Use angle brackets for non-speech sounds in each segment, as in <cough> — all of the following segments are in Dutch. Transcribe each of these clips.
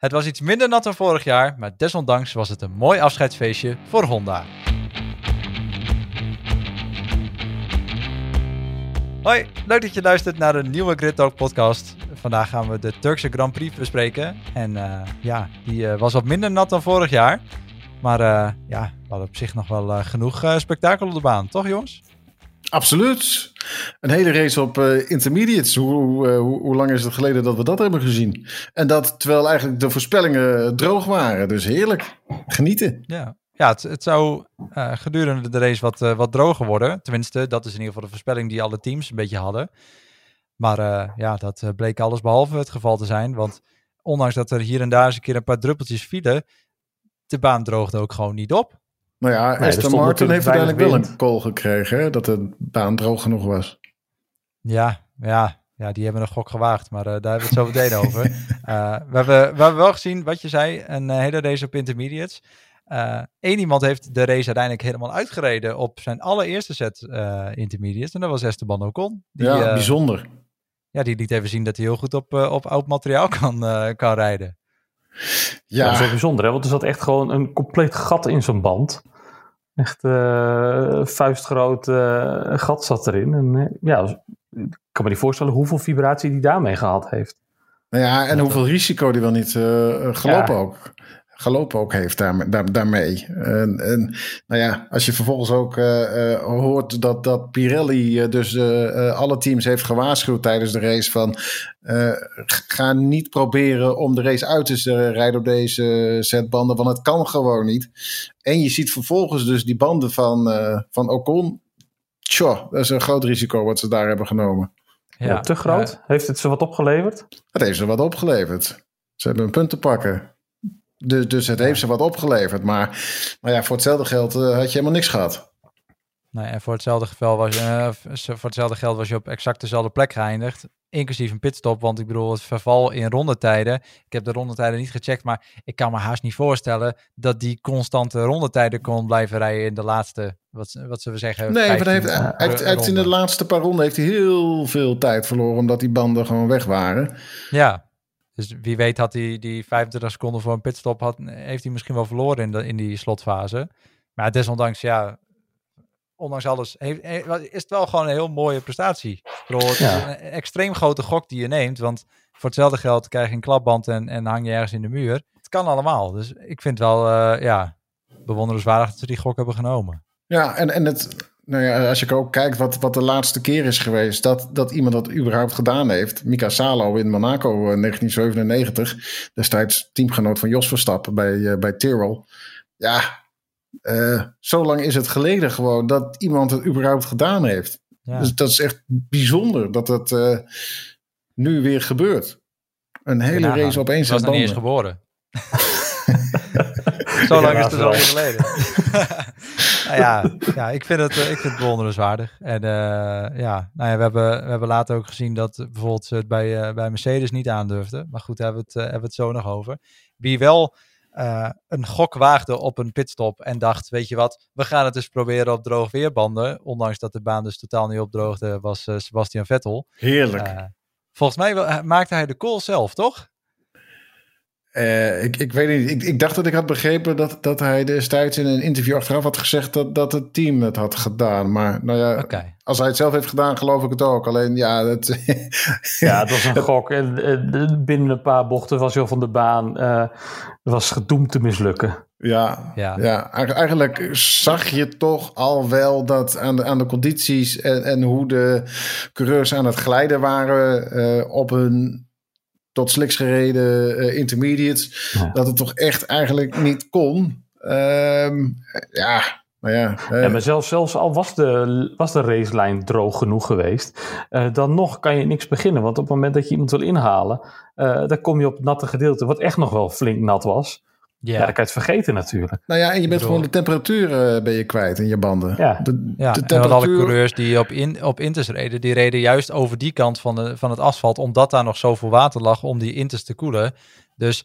Het was iets minder nat dan vorig jaar, maar desondanks was het een mooi afscheidsfeestje voor Honda. Hoi, leuk dat je luistert naar de nieuwe Grid Talk podcast. Vandaag gaan we de Turkse Grand Prix bespreken. En uh, ja, die uh, was wat minder nat dan vorig jaar. Maar uh, ja, we hadden op zich nog wel genoeg spektakel op de baan, toch jongens? Absoluut. Een hele race op uh, intermediates. Hoe, uh, hoe, hoe, lang is het geleden dat we dat hebben gezien? En dat terwijl eigenlijk de voorspellingen droog waren. Dus heerlijk. Genieten. Ja, ja het, het zou uh, gedurende de race wat, wat droger worden. Tenminste, dat is in ieder geval de voorspelling die alle teams een beetje hadden. Maar ja, dat bleek alles behalve het geval te zijn. Want ondanks dat er hier en daar eens een keer een paar druppeltjes vielen, de baan droogde ook gewoon niet op. Nou ja, nee, Aston Martin heeft uiteindelijk wel een call gekregen, hè, dat de baan droog genoeg was. Ja, ja, ja, die hebben een gok gewaagd, maar uh, daar hebben we het zo meteen over. Uh, <laughs> we, hebben, we hebben wel gezien, wat je zei, een uh, hele race op intermediates. Eén iemand heeft de race uiteindelijk helemaal uitgereden op zijn allereerste set intermediates. En dat was Esteban Ocon. Die, ja, bijzonder. Ja, die liet even zien dat hij heel goed op, op oud materiaal kan, kan rijden. Ja. Dat is wel bijzonder, hè? want er zat echt gewoon een compleet gat in zijn band. Echt uh, vuistgroot uh, gat zat erin. En uh, ja, ik kan me niet voorstellen hoeveel vibratie die daarmee gehad heeft. Nou ja, en hoeveel risico die wel niet gelopen ook gelopen ook heeft daar, daarmee. En, en, nou ja, als je vervolgens ook uh, uh, hoort dat, dat Pirelli uh, dus alle teams heeft gewaarschuwd tijdens de race van ga niet proberen om de race uit te rijden op deze setbanden, want het kan gewoon niet. En je ziet vervolgens dus die banden van, van Ocon. Tjoh, dat is een groot risico wat ze daar hebben genomen. Ja, te groot? heeft het ze wat opgeleverd? Het heeft ze wat opgeleverd. Ze hebben een punt te pakken. Dus, dus het heeft ze wat opgeleverd. Maar, maar ja, voor hetzelfde geld uh, had je helemaal niks gehad. Nee, en voor hetzelfde, geval was, uh, voor hetzelfde geld was je op exact dezelfde plek geëindigd. Inclusief een pitstop. Want ik bedoel, het verval in rondetijden. Ik heb de rondetijden niet gecheckt. Maar ik kan me haast niet voorstellen dat die constante rondetijden kon blijven rijden in de laatste. Wat, wat zullen we zeggen? Nee, maar heeft, hij, heeft, heeft in de laatste paar ronden heeft hij heel veel tijd verloren. Omdat die banden gewoon weg waren. Ja, dus wie weet had hij die 25 seconden voor een pitstop, had, heeft hij misschien wel verloren in, de, in die slotfase. Maar desondanks, ja, ondanks alles, heeft, is het wel gewoon een heel mooie prestatie. het ja. een extreem grote gok die je neemt, want voor hetzelfde geld krijg je een klapband en, en hang je ergens in de muur. Het kan allemaal. Dus ik vind wel, uh, ja, bewonderenswaardig dat ze die gok hebben genomen. Ja, en, en het, nou ja, als je ook kijkt wat, wat de laatste keer is geweest dat, dat iemand dat überhaupt gedaan heeft. Mika Salo in Monaco in 1997, destijds teamgenoot van Jos Verstappen bij, uh, bij Tyrrell. Ja, uh, zo lang is het geleden gewoon dat iemand het überhaupt gedaan heeft. Dus dat is echt bijzonder dat het uh, nu weer gebeurt. Een hele ja, race opeens. Ik was nog niet eens geboren. <laughs> Zo lang is het al geleden. <laughs> nou ja, ja, ik vind het, eh, ik vind het bewonderenswaardig. En uh, ja, nou ja, we hebben, we hebben later ook gezien dat bijvoorbeeld ze het bij, uh, bij Mercedes niet aandurfden. Maar goed, daar hebben we het, hebben we het zo nog over. Wie wel een gok waagde op een pitstop en dacht, weet je wat, we gaan het eens proberen op droog weerbanden. Ondanks dat de baan dus totaal niet opdroogde, was Sebastian Vettel. Heerlijk. volgens mij maakte hij de call zelf, toch? Uh, ik, ik weet niet. Ik, ik dacht dat ik had begrepen dat, dat hij destijds in een interview achteraf had gezegd dat, dat het team het had gedaan. Maar nou ja, als hij het zelf heeft gedaan, geloof ik het ook. Alleen ja, het, <laughs> ja, het was een gok. En, binnen een paar bochten was hij van de baan. Uh, was gedoemd te mislukken. Ja, ja. ja, eigenlijk zag je toch al wel dat aan de, aan de condities en, en hoe de coureurs aan het glijden waren uh, op een tot sliks gereden uh, intermediates. Dat het toch echt eigenlijk niet kon. Um, ja, maar ja. Uh, ja, maar zelfs, zelfs al was de, was de racelijn droog genoeg geweest, uh, dan nog kan je niks beginnen. Want op het moment dat je iemand wil inhalen, dan kom je op het natte gedeelte, wat echt nog wel flink nat was. Ja. dan kan je het vergeten natuurlijk. Nou ja, en je bent gewoon de temperatuur uh, ben je kwijt in je banden. Ja, de, ja. de temperatuur... en alle coureurs die op, in, op Inters reden, die reden juist over die kant van, de, van het asfalt, omdat daar nog zoveel water lag om die Inters te koelen. Dus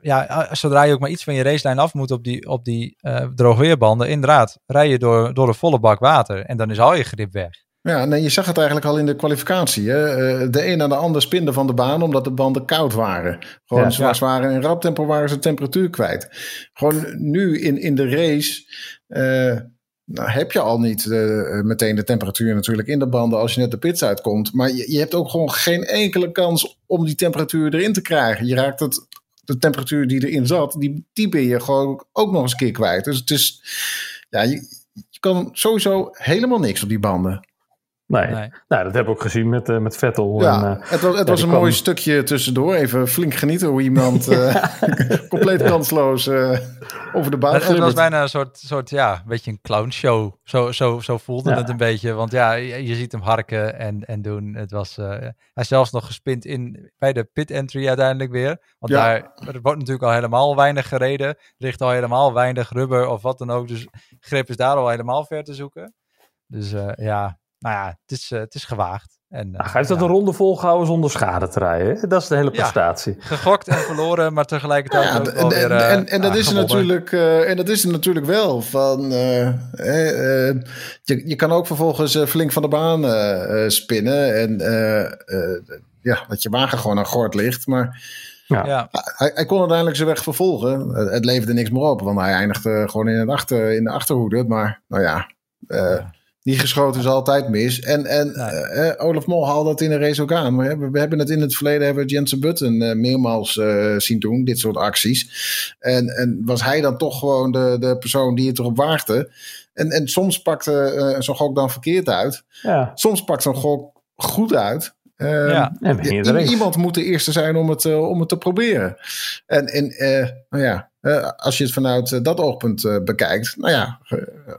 ja, zodra je ook maar iets van je racelijn af moet op die, op die uh, droogweerbanden, inderdaad, rij je door, door een volle bak water en dan is al je grip weg. Ja, nee, je zag het eigenlijk al in de kwalificatie. Hè? Eh, de een aan de ander spinde van de baan omdat de banden koud waren. Gewoon ja, zoals waren in rap tempo waren ze temperatuur kwijt. Gewoon nu in, in de race uh, nou, heb je al niet uh, meteen de temperatuur natuurlijk in de banden als je net de pits uitkomt. Maar je, je hebt ook gewoon geen enkele kans om die temperatuur erin te krijgen. Je raakt het, de temperatuur die erin zat, die, die ben je gewoon ook nog eens een keer kwijt. Dus het is, ja, je, je kan sowieso helemaal niks op die banden. Nee. nee. Nou, dat hebben we ook gezien met, uh, met Vettel. Ja, en, uh, het was, het was een mooi stukje tussendoor. Even flink genieten hoe iemand uh, <laughs> compleet kansloos over de baan het, het was bijna een soort, soort ja, een beetje een clownshow. Zo, zo, zo voelde ja. het een beetje. Want ja, je, je, ziet hem harken en, en doen. Het was, hij is zelfs nog gespind in, bij de pit entry uiteindelijk weer. Want ja. daar er wordt natuurlijk al helemaal weinig gereden. Er ligt al helemaal weinig rubber of wat dan ook. Dus grip is daar al helemaal ver te zoeken. Dus ja, nou ja, het is, uh, het is gewaagd. En, uh, hij heeft dat een ronde volgehouden zonder schade te rijden. Dat is de hele prestatie. Ja, gegokt en verloren, maar tegelijkertijd ja, ook en, weer, en, en, dat is natuurlijk, en dat is er natuurlijk wel. Van, je, je kan ook vervolgens flink van de baan spinnen. En ja, dat je wagen gewoon aan gort ligt. Maar ja. ja. Hij, hij, kon uiteindelijk zijn weg vervolgen. Het, het leverde niks meer op, want hij eindigde gewoon in, het achter, in de achterhoede. Maar nou ja... Niet geschoten is altijd mis. En, en nee. uh, Olaf Mol haalde dat in de race ook aan. We hebben, we hebben het in het verleden hebben Jensen Button uh, meermaals uh, zien doen, dit soort acties. En, en was hij dan toch gewoon de, de persoon die het erop waagde. En, en soms pakte zo'n gok dan verkeerd uit. Ja. Soms pakt zo'n gok goed uit. Ja, iemand moet de eerste zijn om het, uh, om het te proberen. En, en uh, nou ja, als je het vanuit dat oogpunt bekijkt, nou ja,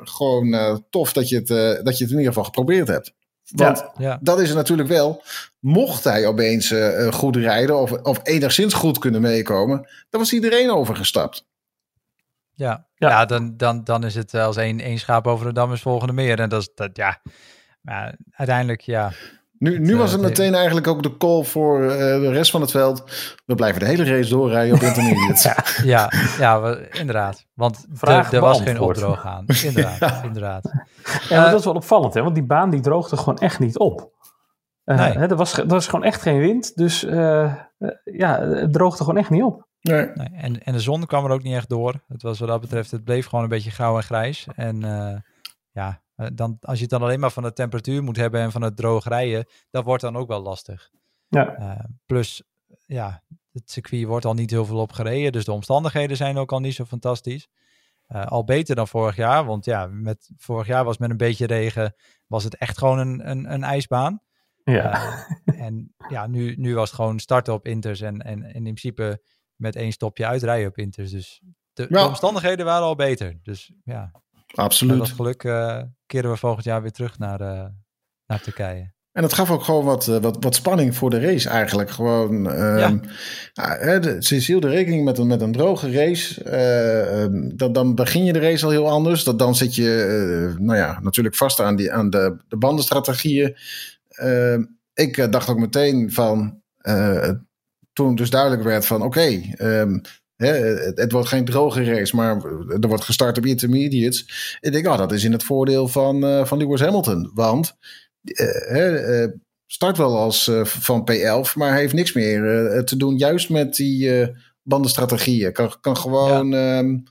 gewoon tof dat je, het, dat je het in ieder geval geprobeerd hebt. Want ja, ja. dat is het natuurlijk wel. Mocht hij opeens goed rijden of, of enigszins goed kunnen meekomen, dan was iedereen overgestapt. Ja, ja. ja dan, dan, dan is het als één, één schaap over de dam is volgende meer. En dat is dat, ja. Maar uiteindelijk, ja. Nu, nu was het meteen eigenlijk ook de call voor uh, de rest van het veld. We blijven de hele race doorrijden op <laughs> intermediates. ja, ja, ja we, inderdaad. Want Vraag er was geen opdroog aan. Inderdaad, <laughs> ja. inderdaad. Ja, uh, dat is wel opvallend, hè? want die baan die droogde gewoon echt niet op. Uh, nee. hè, er, was, er was gewoon echt geen wind, dus ja, het droogde gewoon echt niet op. Nee. nee. en, en de zon kwam er ook niet echt door. Het was wat dat betreft, het bleef gewoon een beetje grauw en grijs. En ja, uh, dan, als je het dan alleen maar van de temperatuur moet hebben en van het droog rijden, dat wordt dan ook wel lastig. Ja. Uh, plus, ja, het circuit wordt al niet heel veel op gereden, dus de omstandigheden zijn ook al niet zo fantastisch. Uh, al beter dan vorig jaar, want ja, met, vorig jaar was met een beetje regen, was het echt gewoon een, een, een ijsbaan. Ja. en ja, nu, nu was het gewoon starten op Inters en, en, en in principe met één stopje uitrijden op Inters. Dus de, ja. de omstandigheden waren al beter. Dus ja, Absoluut. Met dat geluk uh, keren we volgend jaar weer terug naar, uh, naar Turkije. En dat gaf ook gewoon wat, wat, wat spanning voor de race eigenlijk. Gewoon, um, ja. De, ze rekening met een, met een droge race. Uh, um, dat, dan begin je de race al heel anders. Dat, dan zit je nou ja, natuurlijk vast aan, die, aan de, de bandenstrategieën. Ehm, ik dacht ook meteen van, toen dus duidelijk werd van oké, okay, het, het, wordt geen droge race, maar er wordt gestart op intermediates. Ik denk, oh, dat is in het voordeel van, uh, van Lewis Hamilton. Want uh, uh, start wel als van P11, maar heeft niks meer te doen. Juist met die bandenstrategieën. Kan, kan gewoon ja. Um,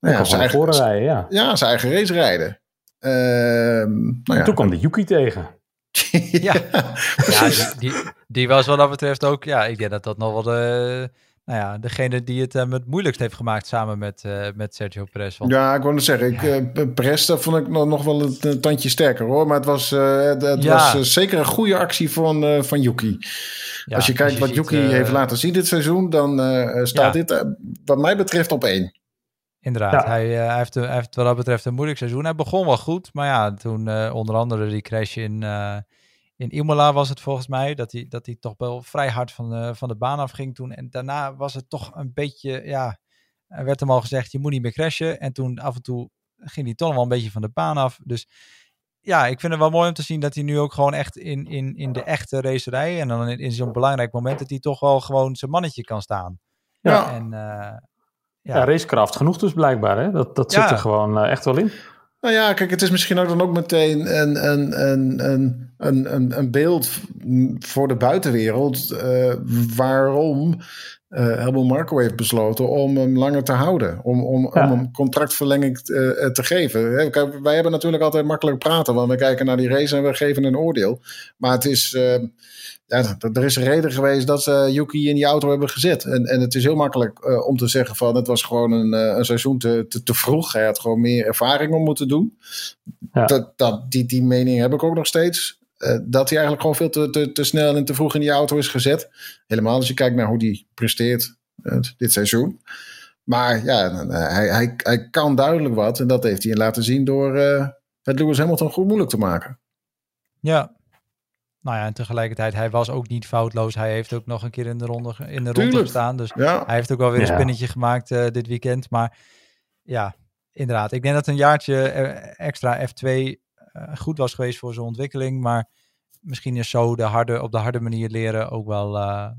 nou ja, zijn, eigen, rijden, ja. ja, zijn eigen race rijden. Ehm, nou ja. Toen kwam de Yuki tegen. <laughs> ja, ja die, die, die, was wat dat betreft ook, ja, ik denk dat dat nog wel de nou ja, degene die het hem het moeilijkst heeft gemaakt samen met, uh, met Sergio Perez. Want... Ja, ik wilde zeggen, ik, uh, Perez dat vond ik nog, wel een, een, tandje sterker hoor. Maar het was, uh, het, het ja. was zeker een goede actie van, van Yuki. Ja, als je kijkt als je wat ziet, Yuki heeft laten zien dit seizoen, dan staat ja. dit wat mij betreft op één. Inderdaad, hij, hij, heeft, hij heeft wat dat betreft een moeilijk seizoen. Hij begon wel goed, maar ja, toen onder andere die crash in in Imola was het volgens mij dat hij, dat hij toch wel vrij hard van de, van de baan af ging toen. En daarna was het toch een beetje, ja, er werd hem al gezegd, je moet niet meer crashen. En toen af en toe ging hij toch wel een beetje van de baan af. Dus ja, ik vind het wel mooi om te zien dat hij nu ook gewoon echt in, in, in de echte racerij en dan in, in zo'n belangrijk moment dat hij toch wel gewoon zijn mannetje kan staan. Ja. En, uh, ja. ja. racekraft genoeg dus blijkbaar, hè? Dat, dat zit er gewoon uh, echt wel in. Nou ja, kijk, het is misschien ook dan ook meteen een, een, een, een, een, een beeld voor de buitenwereld uh, waarom uh, Helmut Marco heeft besloten om hem langer te houden. Om, om, om een contractverlenging te, te geven. Wij hebben natuurlijk altijd makkelijk praten, want we kijken naar die race en we geven een oordeel. Maar het is ja, er is een reden geweest dat ze Yuki in die auto hebben gezet. En, en het is heel makkelijk uh, om te zeggen van het was gewoon een, uh, een seizoen te, te, te, vroeg. Hij had gewoon meer ervaring om moeten doen. Ja. Dat, dat, die, die mening heb ik ook nog steeds. Uh, dat hij eigenlijk gewoon veel te, te, te snel en te vroeg in die auto is gezet. Helemaal als je kijkt naar hoe die presteert dit seizoen. Maar ja, hij, hij, hij kan duidelijk wat. En dat heeft hij laten zien door het Lewis Hamilton goed moeilijk te maken. Ja, nou ja, en tegelijkertijd, hij was ook niet foutloos. Hij heeft ook nog een keer in de ronde, in de ronde gestaan. Dus hij heeft ook wel weer een spinnetje gemaakt uh, dit weekend. Maar ja, inderdaad. Ik denk dat een jaartje eh, extra F2 uh, eh, goed was geweest voor zijn ontwikkeling. Maar misschien is zo de harde, op de harde manier leren ook wel, uh,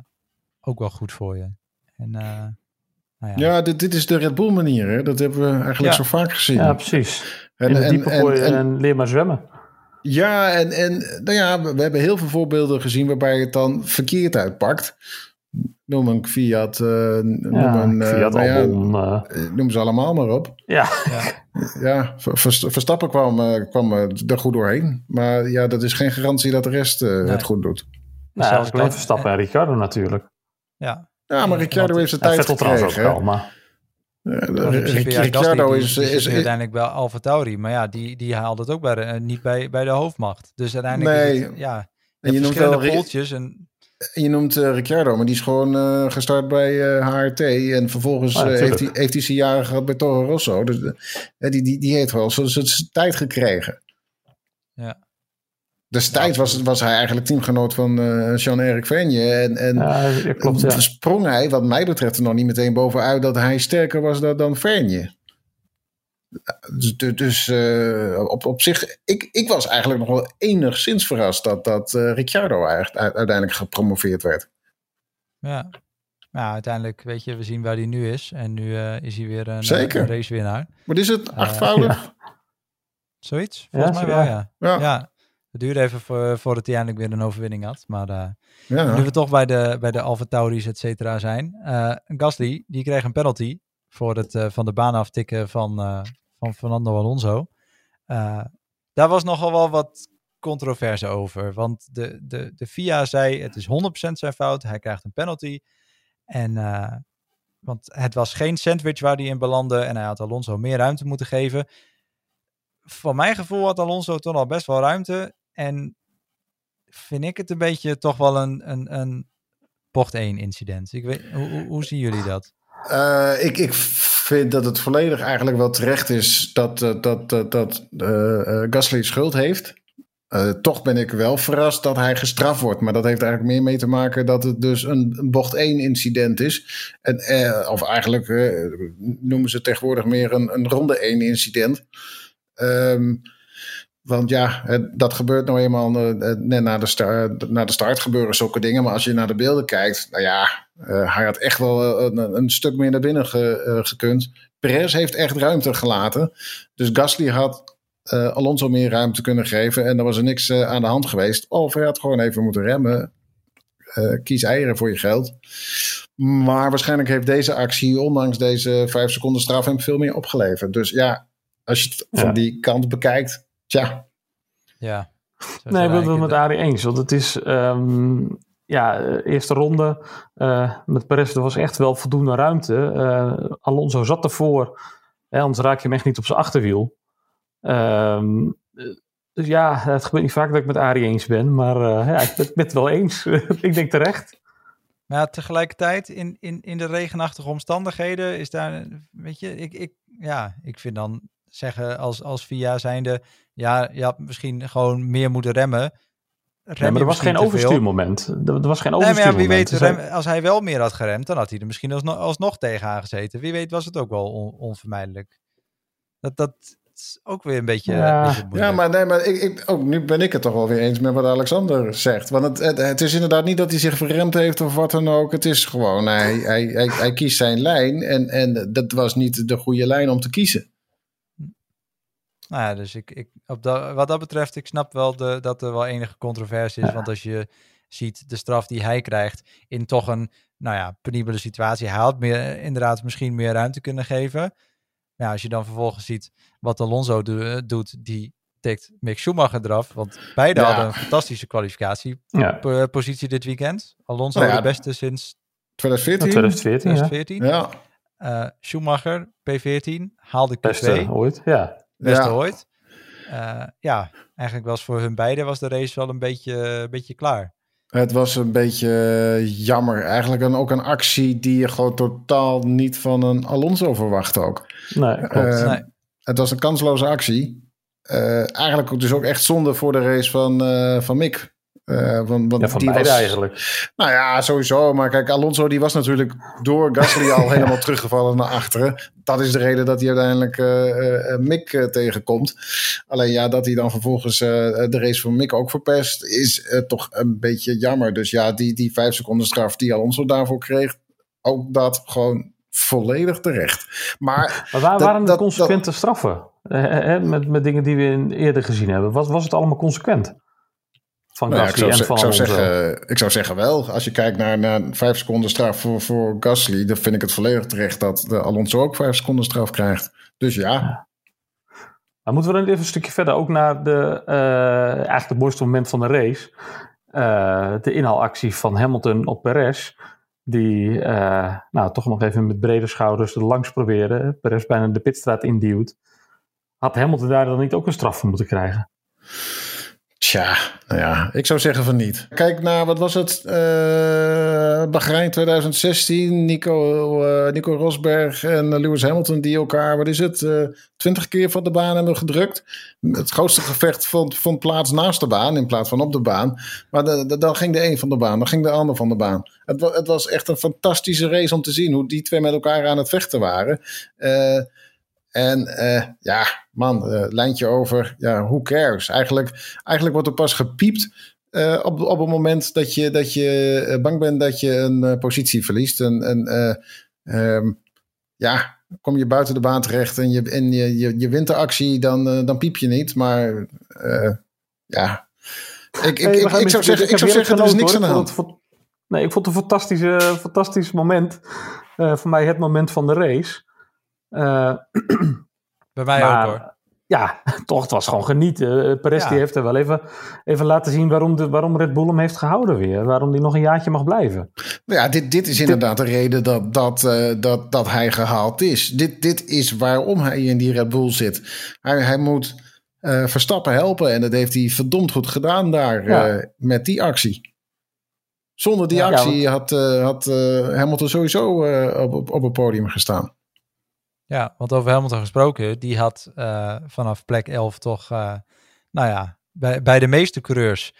ook wel goed voor je. En, nou ja, ja dit, dit, is de Red Bull manier. Hè? Dat hebben we eigenlijk zo vaak gezien. Ja, precies. En, in de diepe en, en, en leer maar zwemmen. Ja, en, en nou ja, we, hebben heel veel voorbeelden gezien waarbij het dan verkeerd uitpakt. Noem een Fiat, uh, noem ja, een Fiat uh, album, ja, uh, noem ze allemaal maar op. Ja, ja. ja Verstappen kwam, kwam er goed doorheen. Maar ja, dat is geen garantie dat de rest nee. het goed doet. Nou, Zelfs alleen Verstappen en Ricciardo natuurlijk. Ja, ja maar Ricciardo heeft zijn tijd Vettel gekregen. Ook wel, maar... Ricciardo is, is, is, uiteindelijk bij Alfa Tauri, maar ja, die, die haalde het ook bij de, niet bij, bij de hoofdmacht. Dus uiteindelijk nee. Het, ja, en je noemt wel poltjes en je noemt uh, Ricciardo, maar die is gewoon uh, gestart bij uh, HRT. En vervolgens ah, heeft, hij, heeft hij zijn jaren gehad bij Toro Rosso. Dus die, die, die heeft wel zijn tijd gekregen. Ja. Destijds was, was hij eigenlijk teamgenoot van uh, Jean-Eric Vergne. En, en ja, klopt, ja. sprong hij, wat mij betreft, er nog niet meteen bovenuit dat hij sterker was dan, dan Vergne. Dus, dus uh, op, op zich, ik, ik was eigenlijk nog wel enigszins verrast dat, dat uh, Ricciardo uiteindelijk gepromoveerd werd. Ja. ja, uiteindelijk weet je, we zien waar hij nu is. En nu is hij weer een, Zeker. een racewinnaar. Maar is het achtvoudig? <laughs> Zoiets? Volgens mij wel, ja. ja. Het duurde even voor, voordat hij eindelijk weer een overwinning had. Maar uh, ja. nu we toch bij de, bij de Alfa Tauris, et cetera, zijn. Uh, Gasly, die kreeg een penalty voor het uh, van de baan aftikken van, van Fernando Alonso. daar was nogal wel wat controverse over. Want de, de, de FIA zei, het is 100% zijn fout. Hij krijgt een penalty. En... Want het was geen sandwich waar hij in belandde en hij had Alonso meer ruimte moeten geven. Van mijn gevoel had Alonso toen al best wel ruimte. En vind ik het een beetje toch wel een, een, een pocht 1 incident. Ik weet, hoe, hoe, zien jullie dat? Uh, ik, ik vind dat het volledig eigenlijk wel terecht is dat, uh, dat, dat, dat uh, Gasly schuld heeft. toch ben ik wel verrast dat hij gestraft wordt. Maar dat heeft eigenlijk meer mee te maken dat het dus een, een bocht 1 incident is. En, of eigenlijk noemen ze tegenwoordig meer een, een ronde 1 incident. Um, want ja, dat gebeurt nou eenmaal uh, net na de, start, na de start gebeuren zulke dingen. Maar als je naar de beelden kijkt, nou ja, uh, hij had echt wel een, een, stuk meer naar binnen ge, uh, gekund. Perez heeft echt ruimte gelaten. Dus Gasly had Alonso meer ruimte kunnen geven. En er was er niks aan de hand geweest. Of hij had gewoon even moeten remmen. kies eieren voor je geld. Maar waarschijnlijk heeft deze actie, ondanks deze vijf seconden straf, hem veel meer opgeleverd. Dus ja, als je het van die kant bekijkt, Tja. Ja. Nee, ik ben het wel met Arie eens. Want het is, um, ja, eerste ronde uh, met Perez, er was echt wel voldoende ruimte. Uh, Alonso zat ervoor, hè, anders raak je hem echt niet op zijn achterwiel. Um, dus ja, het gebeurt niet vaak dat ik met Arie eens ben, maar uh, ja, ik ben het wel eens. <laughs> ik denk terecht. Maar tegelijkertijd, in, in, in de regenachtige omstandigheden, is daar, weet je, ik, ik, ja, ik vind dan zeggen als, als via zijnde, ja, je had misschien gewoon meer moeten remmen. Rem maar er was geen overstuurmoment. Er was geen overstuurmoment. Nee, wie weet, rem, als hij wel meer had geremd, dan had hij er misschien alsnog, alsnog tegen aangezeten. Wie weet was het ook wel onvermijdelijk. Dat, dat is ook weer een beetje... Ja, ja maar, nee, maar ik, ik, ook nu ben ik het toch wel weer eens met wat Alexander zegt. Want het, het, is inderdaad niet dat hij zich verremd heeft of wat dan ook. Het is gewoon, hij, hij, hij, hij kiest zijn lijn en, en dat was niet de goede lijn om te kiezen. Nou ja, dus ik, ik, op dat, wat dat betreft, ik snap wel de, dat er wel enige controversie is. Want als je ziet de straf die hij krijgt in toch een, nou ja, penibele situatie. Hij had meer, inderdaad misschien meer ruimte kunnen geven. Ja, als je dan vervolgens ziet wat Alonso doet, die tikt Mick Schumacher eraf. Want beide hadden een fantastische kwalificatiepositie ja. dit weekend. Alonso nou de beste sinds 2014. 2014, 2014. Ja. Uh, Schumacher, P14, haalde Q2. Beste ooit, ja. Beste ooit. Uh, ja, eigenlijk was voor hun beiden was de race wel een beetje, een beetje klaar. Het was een beetje jammer. Eigenlijk een, ook een actie die je gewoon totaal niet van een Alonso verwacht ook. Nee, klopt. Uh, nee. Het was een kansloze actie. Uh, eigenlijk dus ook echt zonde voor de race van, uh, van Mick. Uh, want, want ja, van die was, eigenlijk. Nou ja, sowieso. Maar kijk, Alonso die was natuurlijk door Gasly al <laughs> helemaal teruggevallen naar achteren. Dat is de reden dat hij uiteindelijk uh, uh, Mick tegenkomt. Alleen ja, dat hij dan vervolgens de race van Mick ook verpest, is toch een beetje jammer. Dus ja, die, die vijf seconden straf die Alonso daarvoor kreeg, ook dat gewoon volledig terecht. Maar, maar waar waren de consequente straffen? met, met dingen die we eerder gezien hebben. Was, was het allemaal consequent? Van nou Gasly ik zou, en van ik zou, zeggen, ik zou zeggen wel. Als je kijkt naar, naar vijf seconden straf voor, voor Gasly, dan vind ik het volledig terecht dat de Alonso ook vijf seconden straf krijgt. Dus ja. ja. Dan moeten we dan even een stukje verder ook naar de, uh, eigenlijk het mooiste moment van de race. Uh, de inhaalactie van Hamilton op Perez. Die uh, nou, toch nog even met brede schouders er langs proberen. Perez bijna de pitstraat induwt. Had Hamilton daar dan niet ook een straf voor moeten krijgen? Tja, nou ja, ik zou zeggen van niet. Kijk naar, wat was het? Uh, Bahrein 2016. Nico, uh, Nico Rosberg en Lewis Hamilton die elkaar, wat is het, uh, twintig keer van de baan hebben gedrukt. Het grootste gevecht vond, vond plaats naast de baan in plaats van op de baan. Maar dan ging de een van de baan, dan ging de ander van de baan. Het, het, was echt een fantastische race om te zien hoe die twee met elkaar aan het vechten waren. En uh, ja, man, uh, lijntje over, ja, who cares? Eigenlijk, eigenlijk wordt er pas gepiept uh, op, op het moment dat je, dat je bang bent dat je een positie verliest. En, en um, ja, kom je buiten de baan terecht en je, en je, je, je wint de actie, dan, dan piep je niet. Maar ja, ik, ik, ik, ik, zou zeggen, ik zou zeggen er is niks aan de hand. Nee, ik vond het een fantastische, fantastisch moment. voor mij het moment van de race. Uh, <clears throat> Bij mij ook hoor. Ja, <laughs> toch, het was gewoon genieten. Uh, Perez die heeft er wel even, even laten zien waarom, de, waarom Red Bull hem heeft gehouden weer. Waarom die nog een jaartje mag blijven. Nou ja, dit, dit is inderdaad de reden dat, dat, uh, dat, dat hij gehaald is. Dit, dit is waarom hij in die Red Bull zit. Hij, hij moet uh, Verstappen helpen en dat heeft hij verdomd goed gedaan daar ja. met die actie. Zonder die ja, actie ja, want... had, had Hamilton sowieso op, op, op het podium gestaan. Ja, want over Hamilton gesproken, die had uh, vanaf plek 11 toch, uh, nou ja, bij, bij de meeste coureurs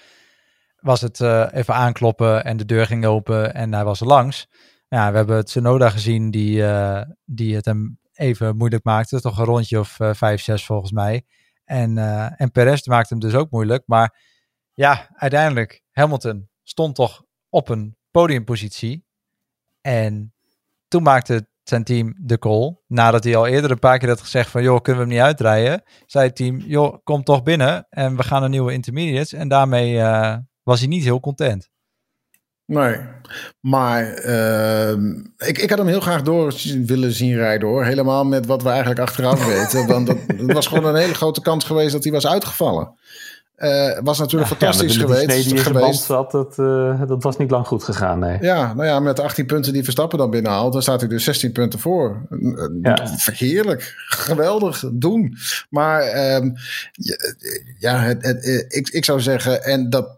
was het uh, even aankloppen en de deur ging open en hij was er langs. Ja, we hebben het Sonoda gezien die, die het hem even moeilijk maakte. Toch een rondje of vijf, zes volgens mij. En, en Perez maakte hem dus ook moeilijk. Maar ja, uiteindelijk, Hamilton stond toch op een podiumpositie. En toen maakte zijn team de call. Nadat hij al eerder een paar keer had gezegd van... joh, kunnen we hem niet uitrijden? Zei het team, joh, kom toch binnen en we gaan een nieuwe intermediates. En daarmee uh, was hij niet heel content. Nee, maar uh, ik, ik had hem heel graag door willen zien rijden hoor. Helemaal met wat we eigenlijk achteraf <laughs> weten. Want dat, dat was gewoon een hele grote kans geweest dat hij was uitgevallen. Uh, was natuurlijk fantastisch ja, geweest. Die in geweest. Zat, dat, uh, dat was niet lang goed gegaan. Nee. Ja, nou ja, met 18 punten die Verstappen dan binnenhaalt, dan staat hij dus 16 punten voor. Ja. Heerlijk, geweldig, doen. Maar um, ja, het, het, ik, ik zou zeggen, en dat,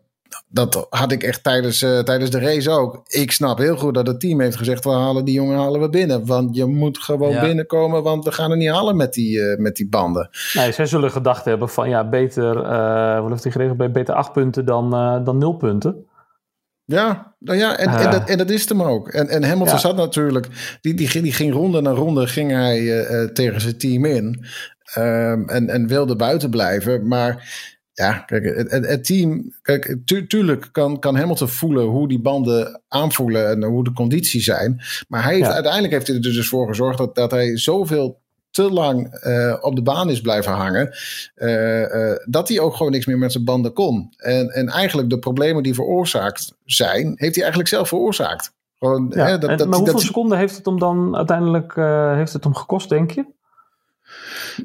dat had ik echt tijdens, uh, tijdens de race ook. Ik snap heel goed dat het team heeft gezegd: we halen die jongen halen we binnen. Want je moet gewoon binnenkomen, want we gaan er niet halen met die, uh, met die banden. Nee, zij zullen gedacht hebben: van ja, beter, uh, wat heeft hij geregeld? Beter acht punten dan, dan nul punten. Ja, nou ja en, en, dat, en dat is het hem ook. En, en Hamilton ja. zat natuurlijk, die, die, die ging ronde na ronde ging hij tegen zijn team in. Um, en, en wilde buiten blijven. Maar ja, kijk, het, het, team, kijk, tuurlijk kan, kan Hamilton voelen hoe die banden aanvoelen en hoe de condities zijn. Maar hij heeft, uiteindelijk heeft hij er dus voor gezorgd dat, dat hij zoveel te lang op de baan is blijven hangen, dat hij ook gewoon niks meer met zijn banden kon. En, en eigenlijk de problemen die veroorzaakt zijn, heeft hij eigenlijk zelf veroorzaakt. Gewoon, hè, dat, dat, maar hoeveel seconden heeft het hem dan uiteindelijk heeft het hem gekost, denk je?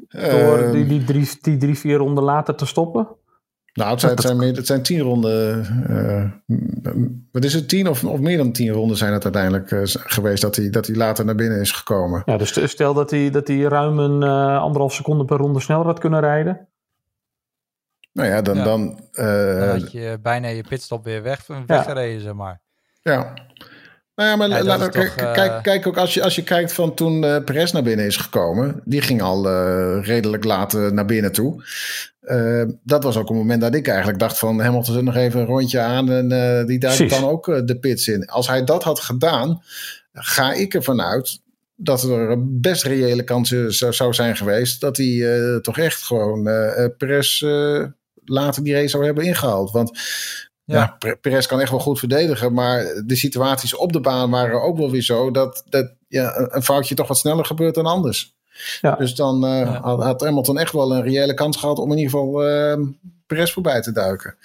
Door ehm. die, die, drie, die drie, vier ronden later te stoppen? Nou, het zijn, het zijn, meer, het zijn tien ronden. Uh, wat is het? Tien of, of meer dan tien ronden zijn het uiteindelijk uh, geweest dat hij, dat hij later naar binnen is gekomen. Ja, dus stel dat hij, dat hij ruim een uh, anderhalf seconde per ronde sneller had kunnen rijden. Nou ja, dan. Dan, dan had je bijna je pitstop weer weg, weggereden, ja. zeg maar. Ja. Nou ja, maar ja, laat, toch, kijk, uh... kijk ook als je, als je kijkt van toen uh, Perez naar binnen is gekomen. Die ging al uh, redelijk laat naar binnen toe. dat was ook een moment dat ik eigenlijk dacht van Hamilton zet nog even een rondje aan en die duikt dan ook de pits in. Als hij dat had gedaan, ga ik ervan uit dat er best reële kans zou zijn geweest dat hij toch echt gewoon Perez later die race zou hebben ingehaald. Want ja, ja Perez kan echt wel goed verdedigen. Maar de situaties op de baan waren ook wel weer zo dat, dat ja, een foutje toch wat sneller gebeurt dan anders. Ja. Dus dan uh, had, had Hamilton echt wel een reële kans gehad om in ieder geval uh, Perez voorbij te duiken.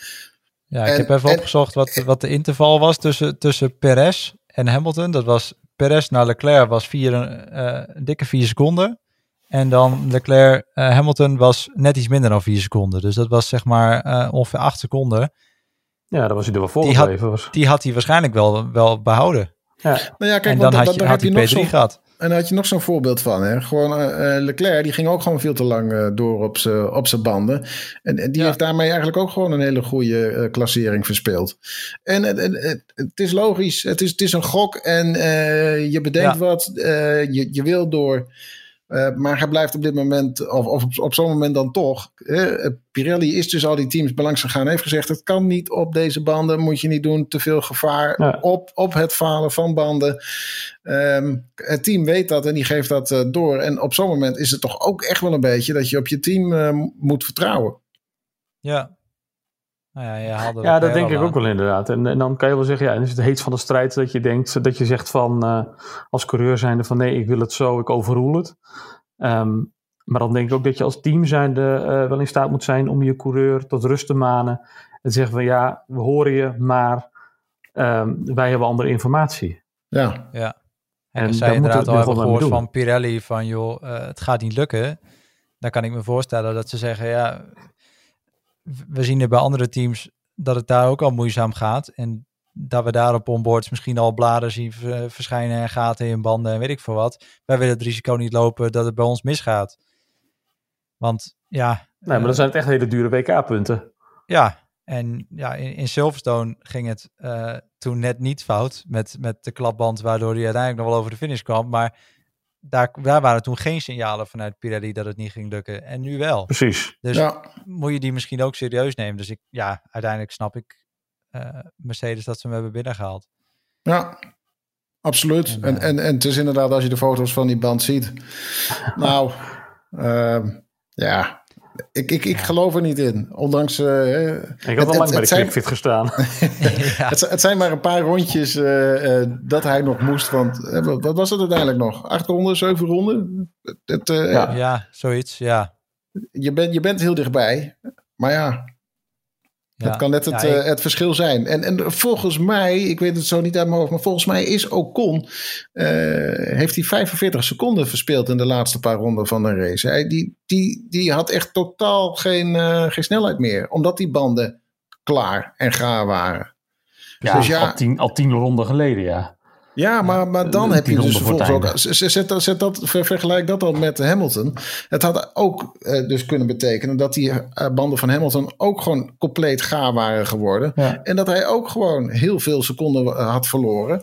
Ja, ik heb even opgezocht wat, wat de interval was tussen, tussen Perez en Hamilton. Dat was Perez naar Leclerc was vier, uh, dikke vier seconden. En dan Leclerc, Hamilton was net iets minder dan vier seconden. Dus dat was zeg maar ongeveer acht seconden. Ja, dan was hij er wel voor die had, die had hij waarschijnlijk wel, wel behouden. Ja. Nou ja, kijk, en dan had, je, had hij P3 gehad. En daar had je nog zo'n voorbeeld van. Hè? Gewoon uh, Leclerc, die ging ook gewoon veel te lang uh, door op zijn op banden. En, en die heeft daarmee eigenlijk ook gewoon een hele goede uh, klassering verspeeld. En het is logisch, het is, het is een gok en je bedenkt ja. wat. je, je wil door uh, maar hij blijft op dit moment, of, of op, op zo'n moment dan toch. Uh, Pirelli is dus al die teams belangs gegaan. Heeft gezegd: het kan niet op deze banden. Moet je niet doen. Te veel gevaar op, op het falen van banden. Um, het team weet dat en die geeft dat uh, door. En op zo'n moment is het toch ook echt wel een beetje dat je op je team moet vertrouwen. Ja, nou ja, je ja, dat denk ik ook wel inderdaad. En, en dan kan je wel zeggen, ja, is het heet van de strijd dat je denkt, dat je zegt van uh, als coureur zijnde van nee, ik wil het zo, ik overroel het. Um, maar dan denk ik ook dat je als team zijnde uh, wel in staat moet zijn om je coureur tot rust te manen. En te zeggen van ja, we horen je, maar um, wij hebben andere informatie. Ja. ja. En, en zij inderdaad al hebben gehoord van Pirelli van joh, uh, het gaat niet lukken. Dan kan ik me voorstellen dat ze zeggen ja, we zien er bij andere teams dat het daar ook al moeizaam gaat. En dat we daar op onboards misschien al bladen zien verschijnen en gaten in banden en weet ik veel wat. Wij willen het risico niet lopen dat het bij ons misgaat. Want ja... Nee, maar dan eh, zijn het echt hele dure WK-punten. Ja, en ja, in, in Silverstone ging het uh, toen net niet fout met, met de klapband, waardoor hij uiteindelijk nog wel over de finish kwam. Maar daar, daar waren toen geen signalen vanuit Pirelli dat het niet ging lukken. En nu wel. Precies. Dus moet je die misschien ook serieus nemen. Dus ik, ja, uiteindelijk snap ik uh, Mercedes dat ze hem hebben binnengehaald. Ja, absoluut. En, en, en, en, het is inderdaad, als je de foto's van die band ziet. nou, uh, ja, ik, ik, ik geloof er niet in. Ondanks. Uh, ik had al lang bij de zijn, gestaan. <laughs> het, het, zijn maar een paar rondjes uh, uh, dat hij nog moest. Want wat was het uiteindelijk nog? Acht ronden, zeven ronden? Het, ja. ja, zoiets, ja. Je, bent je bent heel dichtbij. Maar ja, dat kan net het, ja, eh, het verschil zijn. En, en volgens mij, ik weet het zo niet uit mijn hoofd, maar volgens mij is Ocon, uh, heeft hij 45 seconden verspeeld in de laatste paar ronden van de race. Hij, die, die, die had echt totaal geen, uh, geen snelheid meer, omdat die banden klaar en gaar waren. Ja, dus ja al, tien, al tien ronden geleden, ja. Ja, maar, maar dan heb je dus vervolgens ook... Zet, dat, zet dat, vergelijk dat dan met Hamilton. Het had ook uh, dus kunnen betekenen dat die uh, banden van Hamilton ook gewoon compleet gaar waren geworden. Ja. En dat hij ook gewoon heel veel seconden uh, had verloren.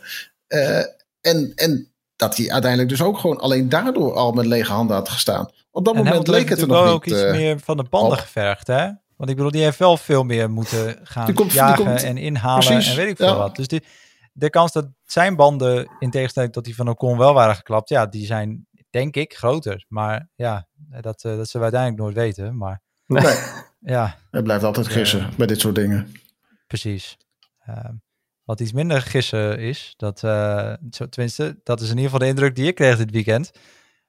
en, en dat hij uiteindelijk dus ook gewoon alleen daardoor al met lege handen had gestaan. Op dat en moment leek het er nog niet... ook iets meer van de banden op. gevergd, hè? Want ik bedoel, die heeft wel veel meer moeten gaan die komt, jagen die komt, en inhalen precies, en weet ik veel ja. wat. Dus die, de kans dat zijn banden, in tegenstelling tot die van Ocon wel waren geklapt, ja, die zijn denk ik groter. Maar ja, dat, uh, dat zullen we uiteindelijk nooit weten. Maar nee. ja. Het blijft altijd gissen uh, bij dit soort dingen. Precies. Uh, wat iets minder gissen is, dat, uh, tenminste, dat is in ieder geval de indruk die ik kreeg dit weekend,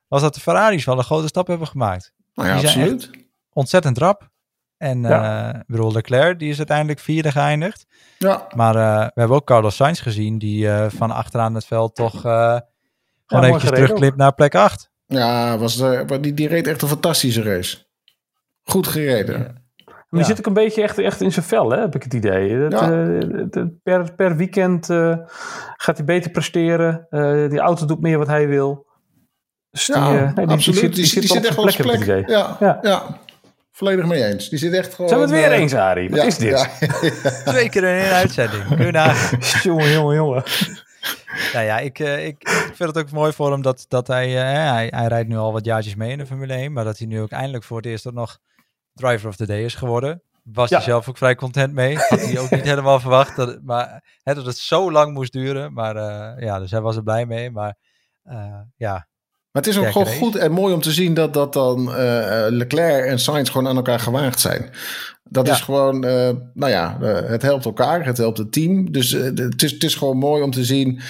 was dat de Ferraris wel een grote stap hebben gemaakt. Nou ja, absoluut. Ontzettend rap. En ja. uh, bedoel, Leclerc, die is uiteindelijk vierde geëindigd. Ja. Maar uh, we hebben ook Carlos Sainz gezien, die uh, van achteraan het veld toch gewoon ja, eventjes terugklipt naar plek 8. Ja, was de, die, die reed echt een fantastische race. Goed gereden. Ja. Maar die zit ook een beetje echt, echt in zijn vel, hè, heb ik het idee. Dat, ja. per, per weekend gaat hij beter presteren. die auto doet meer wat hij wil. Dus die, ja, nee, die, absoluut. Die, die, die zit, zit echt op zijn plek. plek. Ja, ja. Volledig mee eens. Die zit echt gewoon... Zijn we het weer eens, Arie? Wat ja, is dit? <laughs> Twee keer in één uitzending. Kun je <laughs> nagaan. jongen, jongen, jongen. Nou ja, ik, uh, ik, ik, vind het ook mooi voor hem dat, dat hij, uh, hij... Hij rijdt nu al wat jaartjes mee in de Formule 1. Maar dat hij nu ook eindelijk voor het eerst ook nog driver of the day is geworden. Was ja. hij zelf ook vrij content mee. Had hij ook niet <laughs> helemaal verwacht. Dat, maar, hè, dat het zo lang moest duren. Maar uh, ja, dus hij was er blij mee. Maar ja, maar het is ook gewoon goed en mooi om te zien dat, dat dan uh, Leclerc en Sainz gewoon aan elkaar gewaagd zijn. Dat ja. is gewoon, uh, nou ja, uh, het helpt elkaar, het helpt het team. Dus het, is, het is gewoon mooi om te zien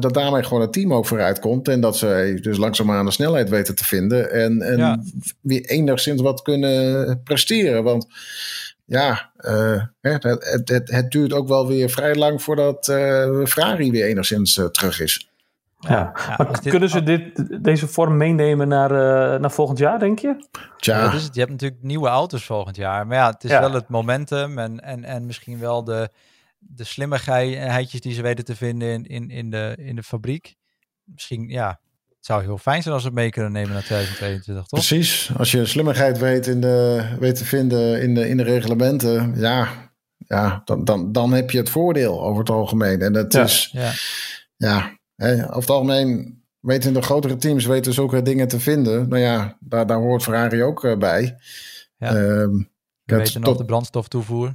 dat daarmee gewoon het team ook vooruit komt. En dat ze dus langzaamaan de snelheid weten te vinden. En, en ja. weer enigszins wat kunnen presteren. Want ja, het, het, het, het, duurt ook wel weer vrij lang voordat Ferrari weer enigszins terug is. Ja, ja maar kunnen ze dit, deze vorm meenemen naar, uh, naar volgend jaar, denk je? Tja. Ja, dus je hebt natuurlijk nieuwe auto's volgend jaar. Maar ja, het is ja. wel het momentum en, en, en misschien wel de, de slimmigheidjes die ze weten te vinden in, in, in, de, in de fabriek. Misschien, ja, het zou heel fijn zijn als we het mee kunnen nemen naar 2022, toch? Precies. Als je slimmigheid weet, in de, weet te vinden in de, in de reglementen, ja, ja dan, dan, dan heb je het voordeel over het algemeen. En dat is, ja, ja Hey, over het algemeen weten de grotere teams weten zulke dingen te vinden. Nou ja, daar, daar hoort Ferrari ook uh, bij. Ja. Um, We weten nog de brandstoftoevoer. <laughs>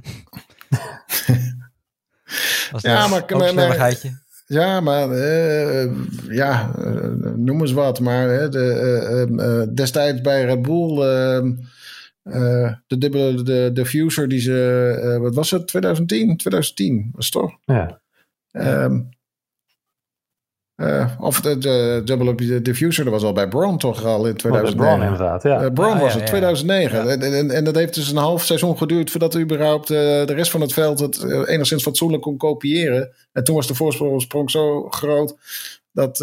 ja, maar, maar, maar ja, maar uh, ja, uh, noem eens wat. Maar uh, de, destijds bij Red Bull, ehm, de dubbele de, diffuser die ze, wat was het, 2010? 2010 was het toch? Ja. Um, uh, of de, de dubbele diffuser, dat was al bij Braun toch al in 2009. Oh, Braun inderdaad, ja. Uh, Braun ah, was ja, het, ja, 2009. Ja. En, en, en, dat heeft dus een half seizoen geduurd voordat überhaupt uh, de rest van het veld het enigszins fatsoenlijk kon kopiëren. En toen was de voorsprong zo groot dat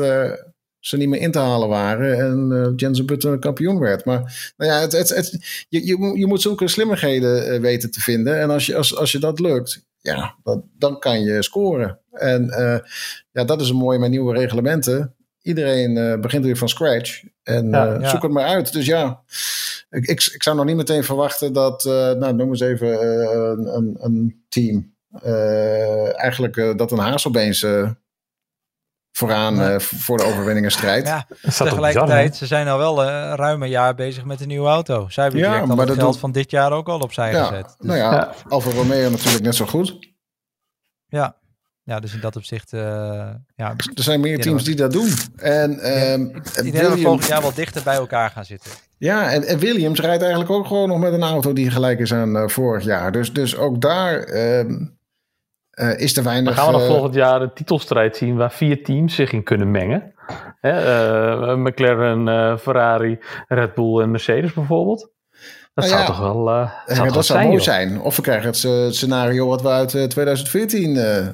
ze niet meer in te halen waren en Jensen Button kampioen werd. Maar nou ja, het, het, het, je, je, je moet zulke slimmigheden weten te vinden. En als je, als, als je dat lukt, ja, dat, dan kan je scoren. En uh, ja, dat is een mooie met nieuwe reglementen. Iedereen uh, begint weer van scratch. En ja, uh, ja. zoek het maar uit. Dus ja, ik, ik, ik zou nog niet meteen verwachten dat, nou noem eens even een, een, een, team. eigenlijk dat een Hazelbeens vooraan ja. voor de overwinningen strijdt. Ja, tegelijkertijd, ze zijn al wel uh, ruim een jaar bezig met een nieuwe auto. Zij hebben ja, maar het geld doet... van dit jaar ook al opzij ja, gezet. Dus... Nou ja, ja. Alfa Romeo natuurlijk net zo goed. Ja, ja, dus in dat opzicht. Uh, ja, er zijn meer teams die dat doen. En, ja, um, ik denk dat we volgend jaar wel dichter bij elkaar gaan zitten. Ja, en, en, Williams rijdt eigenlijk ook gewoon nog met een auto die gelijk is aan uh, vorig jaar. Dus, dus ook daar um, uh, is er weinig. Dan gaan we nog volgend jaar een titelstrijd zien waar vier teams zich in kunnen mengen. Hè, McLaren, Ferrari, Red Bull en Mercedes bijvoorbeeld. Dat nou zou ja, toch wel. Uh, dat zou, dat zou zijn, mooi joh. zijn. Of we krijgen het uh, scenario wat we uit uh, 2014 uh,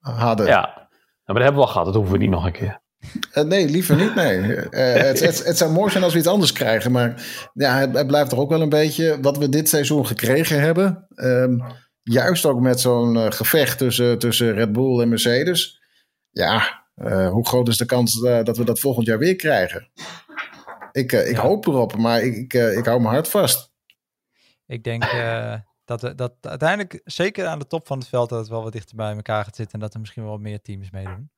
hadden. Ja, maar dat hebben we al gehad. Dat hoeven we niet nog een keer. Uh, nee, liever niet. Nee. het, het, het, zou mooi zijn als we iets anders krijgen. Maar ja, het, het, blijft toch ook wel een beetje wat we dit seizoen gekregen hebben. Um, juist ook met zo'n uh, gevecht tussen, tussen Red Bull en Mercedes. Ja, uh, hoe groot is de kans uh, dat we dat volgend jaar weer krijgen? Ik, ik ja. hoop erop, maar ik, ik, ik hou mijn hart vast. Ik denk dat, dat uiteindelijk, zeker aan de top van het veld, dat het wel wat dichter bij elkaar gaat zitten en dat er misschien wel meer teams meedoen.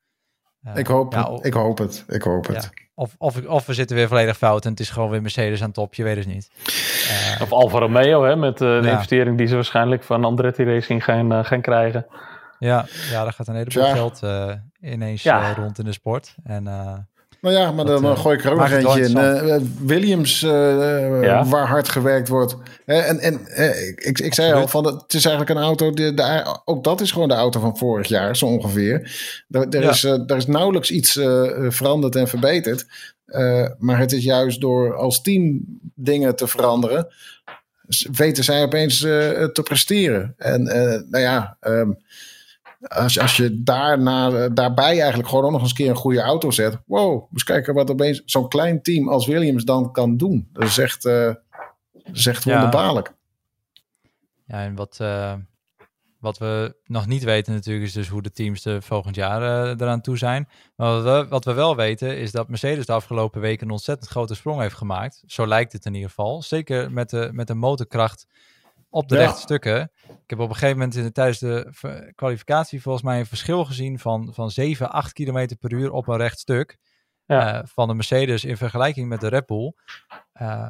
ik, hoop, ja, of, ik hoop het. Ik hoop het. Of, of, of we zitten weer volledig fout en het is gewoon weer Mercedes aan top. Je weet het niet. Uh, of Alfa Romeo, hè, met uh, de ja. investering die ze waarschijnlijk van Andretti Racing gaan, uh, gaan krijgen. Ja, ja, daar gaat een heleboel ja. geld ineens ja. rond in de sport. En, nou ja, maar dan dat, gooi ik er ook nog eentje in. Williams, ja. waar hard gewerkt wordt. en en ik, ik zei al, van, het is eigenlijk een auto, de, de, ook dat is gewoon de auto van vorig jaar, zo ongeveer. Er, er is, er is nauwelijks iets veranderd en verbeterd. maar het is juist door als team dingen te veranderen, weten zij opeens te presteren. En nou ja, um, als, als je daarna, daarbij eigenlijk gewoon ook nog eens een keer een goede auto zet. Wow, eens kijken wat opeens zo'n klein team als Williams dan kan doen. Dat is echt, uh, dat is echt wonderbaarlijk. Ja, en wat, uh, wat we nog niet weten natuurlijk is dus hoe de teams er volgend jaar uh, eraan toe zijn. Maar wat we, wat we wel weten is dat Mercedes de afgelopen weken een ontzettend grote sprong heeft gemaakt. Zo lijkt het in ieder geval. Zeker met de, met de motorkracht op de ja. rechte Ik heb op een gegeven moment in de, tijdens de kwalificatie volgens mij een verschil gezien van, van 7, 8 km per uur op een recht stuk. Ja. Uh, van de Mercedes in vergelijking met de Red Bull. Uh,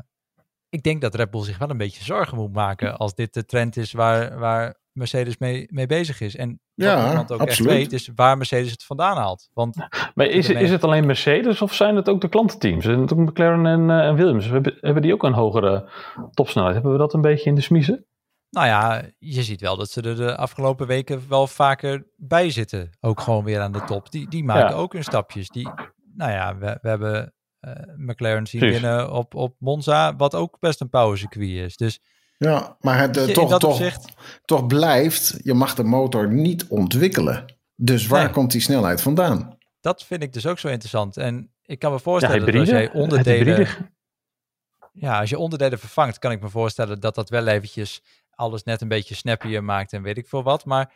ik denk dat Red Bull zich wel een beetje zorgen moet maken als dit de trend is waar, waar Mercedes mee, mee bezig is. En wat ja, iemand ook absoluut. echt weet, is waar Mercedes het vandaan haalt. Want maar is, is het alleen Mercedes of zijn het ook de klantenteams? Zijn het ook McLaren en, uh, en Williams? Hebben, hebben die ook een hogere topsnelheid? Hebben we dat een beetje in de smiezen? Nou ja, je ziet wel dat ze er de afgelopen weken wel vaker bij zitten. Ook gewoon weer aan de top. Die, die maken ja. ook hun stapjes. Die, nou ja, we, we hebben uh, McLaren zien Precies. winnen op, op Monza, wat ook best een powercircuit is. Dus ja, maar het <laughs> uh, toch, toch, opzicht... toch blijft, je mag de motor niet ontwikkelen. Dus waar nee. komt die snelheid vandaan? Dat vind ik dus ook zo interessant. En ik kan me voorstellen ja, dat als jij onderdelen... Ja, als je onderdelen vervangt, kan ik me voorstellen dat dat wel eventjes alles net een beetje snappier maakt en weet ik veel wat. Maar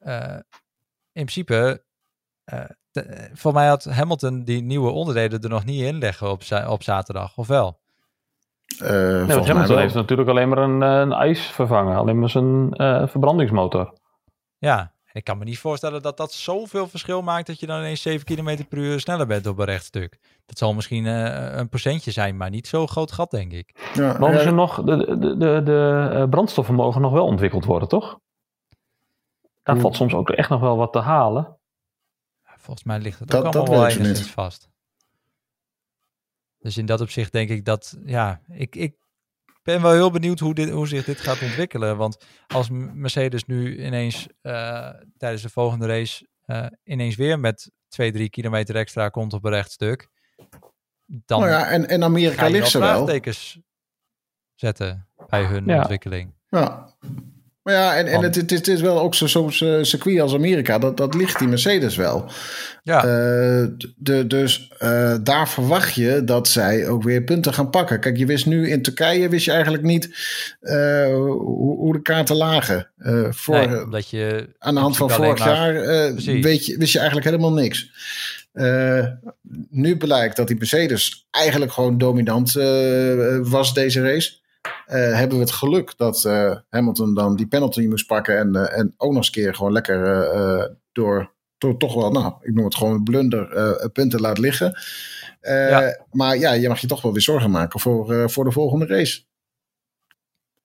uh, in principe, uh, de, voor mij had Hamilton die nieuwe onderdelen er nog niet in leggen op, op zaterdag, of wel? Uh, nee, want Hamilton heeft natuurlijk alleen maar een, een ijs vervangen, alleen maar zijn verbrandingsmotor. Ja, ik kan me niet voorstellen dat dat zoveel verschil maakt dat je dan ineens 7 km per uur sneller bent op een rechtstuk. Dat zal misschien uh, een procentje zijn, maar niet zo'n groot gat, denk ik. Ja, maar uh, nog, de, de, de, de brandstoffen mogen nog wel ontwikkeld worden, toch? Daar valt soms ook echt nog wel wat te halen. Volgens mij ligt het dat, ook allemaal wel enigszins vast. Dus in dat opzicht denk ik dat, ja, ik, ik ben wel heel benieuwd hoe, dit, hoe zich dit gaat ontwikkelen. Want als Mercedes nu ineens uh, tijdens de volgende race uh, ineens weer met 2, 3 kilometer extra komt op een rechtstuk. Dan nou ja, en, en Amerika ligt ze wel. zetten bij hun ja. ontwikkeling. Ja. Maar ja, en, en het, het, het is wel ook zo'n zo circuit als Amerika, dat, dat ligt die Mercedes wel. Ja. Uh, de, dus uh, daar verwacht je dat zij ook weer punten gaan pakken. Kijk, je wist nu in Turkije, wist je eigenlijk niet uh, hoe, hoe, de kaarten lagen. voor, nee, omdat je aan de hand van vorig maar... jaar weet je, wist je eigenlijk helemaal niks. nu blijkt dat die Mercedes eigenlijk gewoon dominant was deze race. Uh, hebben we het geluk dat uh, Hamilton dan die penalty moest pakken en, uh, en ook nog eens een keer gewoon lekker door, door toch wel, nou, ik noem het gewoon blunder, punten laat liggen. Ja. Maar ja, je mag je toch wel weer zorgen maken voor, voor de volgende race.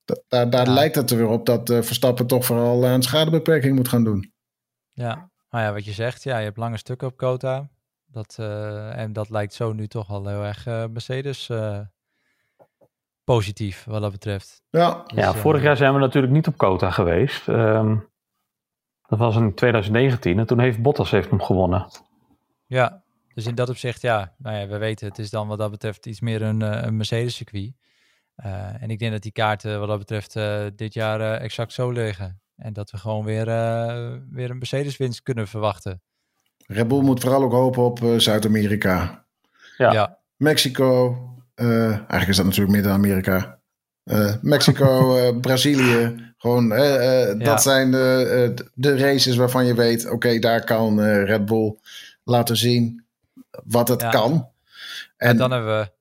Da daar daar ja. lijkt het er weer op dat Verstappen toch vooral aan schadebeperking moet gaan doen. Ja, maar ja, wat je zegt, ja, je hebt lange stukken op quota. Dat, en dat lijkt zo nu toch al heel erg Mercedes positief wat dat betreft. Ja, dus, ja vorig jaar zijn we natuurlijk niet op quota geweest. Um, dat was in 2019 en toen heeft Bottas heeft hem gewonnen. Ja, dus in dat opzicht, ja, nou ja, we weten het is dan wat dat betreft iets meer een, een Mercedes-circuit. Uh, en ik denk dat die kaarten wat dat betreft uh, dit jaar uh, exact zo liggen. En dat we gewoon weer, weer een Mercedes-winst kunnen verwachten. Red Bull moet vooral ook hopen op Zuid-Amerika. Ja. ja. Mexico, uh, eigenlijk is dat natuurlijk Midden-Amerika. Uh, Mexico, uh, <laughs> Brazilië. Gewoon, dat ja. zijn de, de races waarvan je weet: oké, okay, daar kan Red Bull laten zien wat het ja. kan. En, en, dan hebben we.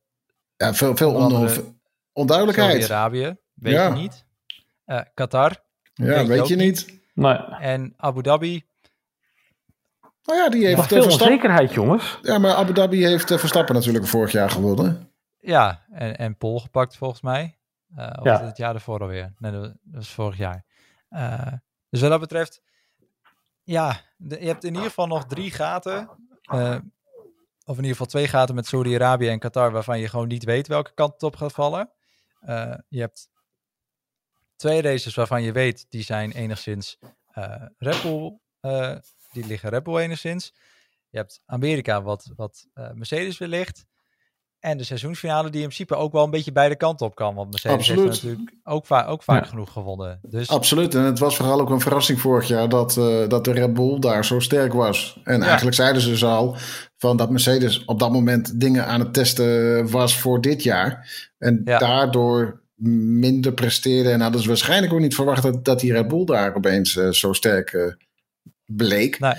Ja, veel, veel onder, onduidelijkheid. Saudi-Arabië, weet ja. je niet. Qatar. Ja, weet, weet je niet. niet. Nee. En Abu Dhabi. Nou ja, die heeft veel Verstappen... onzekerheid, jongens. Ja, maar Abu Dhabi heeft Verstappen natuurlijk vorig jaar gewonnen. Ja, en, en Pol gepakt volgens mij. Uh, of ja. het jaar ervoor alweer? Nee, dat was vorig jaar. Uh, dus wat dat betreft, ja, de, je hebt in ieder geval nog drie gaten. Uh, of in ieder geval twee gaten met Saudi-Arabië en Qatar, waarvan je gewoon niet weet welke kant het op gaat vallen. je hebt twee races waarvan je weet, die zijn enigszins Red Bull, die liggen Red Bull enigszins. Je hebt Amerika, wat, wat Mercedes weer ligt. En de seizoensfinale die in principe ook wel een beetje beide kanten op kan. Want Mercedes Absoluut. heeft natuurlijk ook, va ook vaak genoeg gewonnen. Dus... Absoluut. En het was vooral ook een verrassing vorig jaar dat, uh, dat de Red Bull daar zo sterk was. En eigenlijk zeiden ze dus al van dat Mercedes op dat moment dingen aan het testen was voor dit jaar. En daardoor minder presteerde. En hadden ze waarschijnlijk ook niet verwacht dat, dat die Red Bull daar opeens uh, zo sterk uh, bleek. Nee.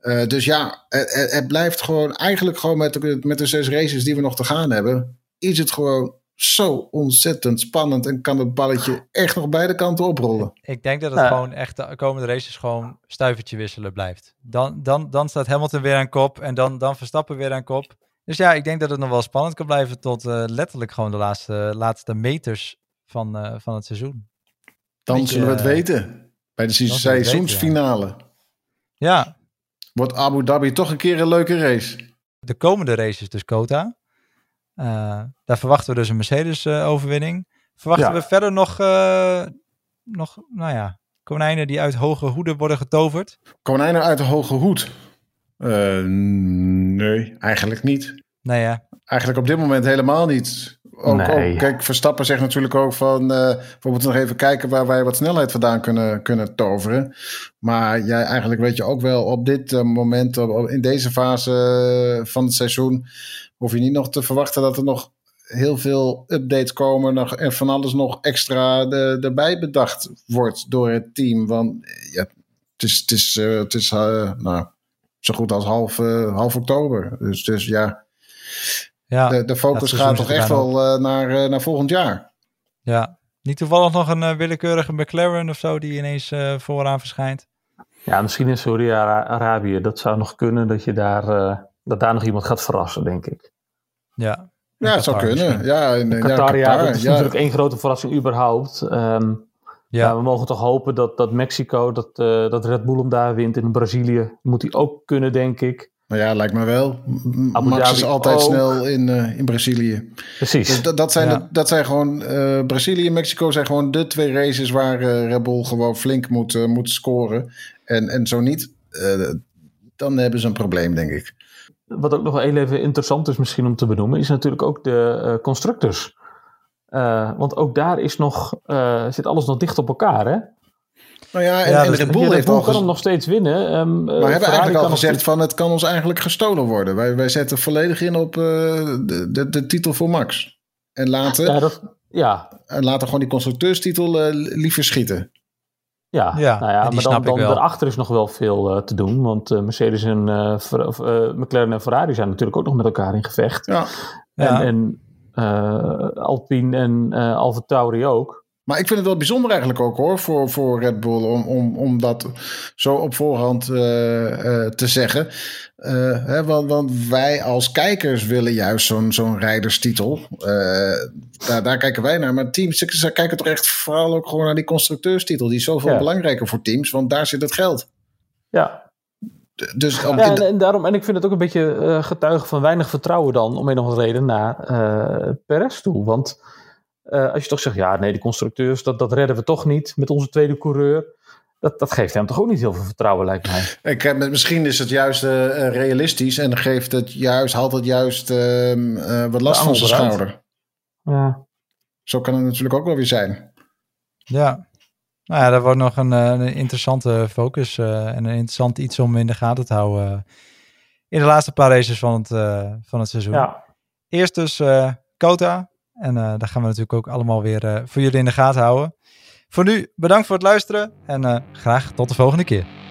Uh, dus ja, het, het, blijft gewoon eigenlijk gewoon met de, met de zes races die we nog te gaan hebben, is het gewoon zo ontzettend spannend en kan het balletje echt nog beide kanten oprollen. Ik denk dat het gewoon echt de komende races gewoon stuivertje wisselen blijft. Dan, dan, dan staat Hamilton weer aan kop en dan, dan Verstappen weer aan kop. Dus ja, ik denk dat het nog wel spannend kan blijven tot uh, letterlijk gewoon de laatste, laatste meters van, uh, van het seizoen. Dan zullen we het weten bij de seizoensfinale. Ja. Wordt Abu Dhabi toch een keer een leuke race? De komende race is dus Kota. Uh, daar verwachten we dus een Mercedes-overwinning. verwachten we verder nog, uh, nog, nou ja, konijnen die uit hoge hoeden worden getoverd? Konijnen uit de hoge hoed? Uh, nee, eigenlijk niet. Nee, ja. Eigenlijk op dit moment helemaal niet. Ook, kijk, Verstappen zegt natuurlijk ook van... Uh, we moeten nog even kijken waar wij wat snelheid vandaan kunnen, kunnen toveren. Maar jij, eigenlijk weet je ook wel op dit uh, moment... in deze fase eh, van het seizoen... hoef je niet nog te verwachten dat er nog heel veel updates komen... Nog, en van alles nog extra de, erbij bedacht wordt door het team. Want ja, het is, het is, het is nou, zo goed als half, half oktober. Dus, dus ja... Ja, de, de focus gaat toch echt wel uh, naar, uh, naar volgend jaar. Ja, niet toevallig nog een uh, willekeurige McLaren of zo die ineens vooraan verschijnt. Ja, misschien in Saudi-Arabië. Dat zou nog kunnen dat, je daar, dat daar nog iemand gaat verrassen, denk ik. Ja, ja het zou kunnen. Ja, in, Qatar, ja, Qatar, ja, dat is natuurlijk één grote verrassing überhaupt. Um, ja. we mogen toch hopen dat, dat Mexico, dat, dat Red Bull hem daar wint. In Brazilië moet hij ook kunnen, denk ik. Nou ja, lijkt me wel. Abu Max is altijd snel in, uh, in Brazilië. Precies. Dus dat, dat, zijn, de, dat zijn gewoon... Uh, Brazilië en Mexico zijn gewoon de twee races... waar uh, Red Bull gewoon flink moet, moet scoren. En, en zo niet, dan hebben ze een probleem, denk ik. Wat ook nog wel even interessant is misschien om te benoemen... is natuurlijk ook de constructors. want ook daar is nog, zit alles nog dicht op elkaar, hè? Nou ja, en, ja, en dus Red Bull heeft al kan hem nog steeds winnen. Um, maar we hebben eigenlijk al gezegd van het kan ons eigenlijk gestolen worden. Wij, wij zetten volledig in op uh, de, de, de, titel voor Max. En laten, ja, dat, ja. en laten gewoon die constructeurstitel uh, liever schieten. Ja, ja, nou ja maar dan, dan daarachter is nog wel veel uh, te doen. Want Mercedes en McLaren en Ferrari zijn natuurlijk ook nog met elkaar in gevecht. Ja. En, en Alpine en Alfa Tauri ook. Maar ik vind het wel bijzonder eigenlijk ook hoor, voor, voor Red Bull, om, om, om dat zo op voorhand uh, uh, te zeggen. Uh, hè, want, want wij als kijkers willen juist zo'n zo'n rijderstitel. daar, daar kijken wij naar. Maar teams ze kijken toch echt vooral ook gewoon naar die constructeurstitel. Die is zoveel ja. belangrijker voor teams, want daar zit het geld. Ja, dus ja, en, en, daarom, en ik vind het ook een beetje getuige van weinig vertrouwen dan, om een of andere reden, naar Perez toe. Want uh, als je toch zegt, ja, nee, de constructeurs, dat, dat redden we toch niet met onze tweede coureur. Dat, dat geeft hem toch ook niet heel veel vertrouwen, lijkt mij. Ik, misschien is het juist uh, realistisch en geeft het juist, haalt het juist uh, wat last van zijn schouder. Ja. Zo kan het natuurlijk ook wel weer zijn. Ja. Nou ja, dat wordt nog een, een interessante focus en een interessant iets om in de gaten te houden in de laatste paar races van het, van het seizoen. Ja. Eerst dus Kota, en uh, daar gaan we natuurlijk ook allemaal weer uh, voor jullie in de gaten houden. Voor nu, bedankt voor het luisteren en uh, graag tot de volgende keer.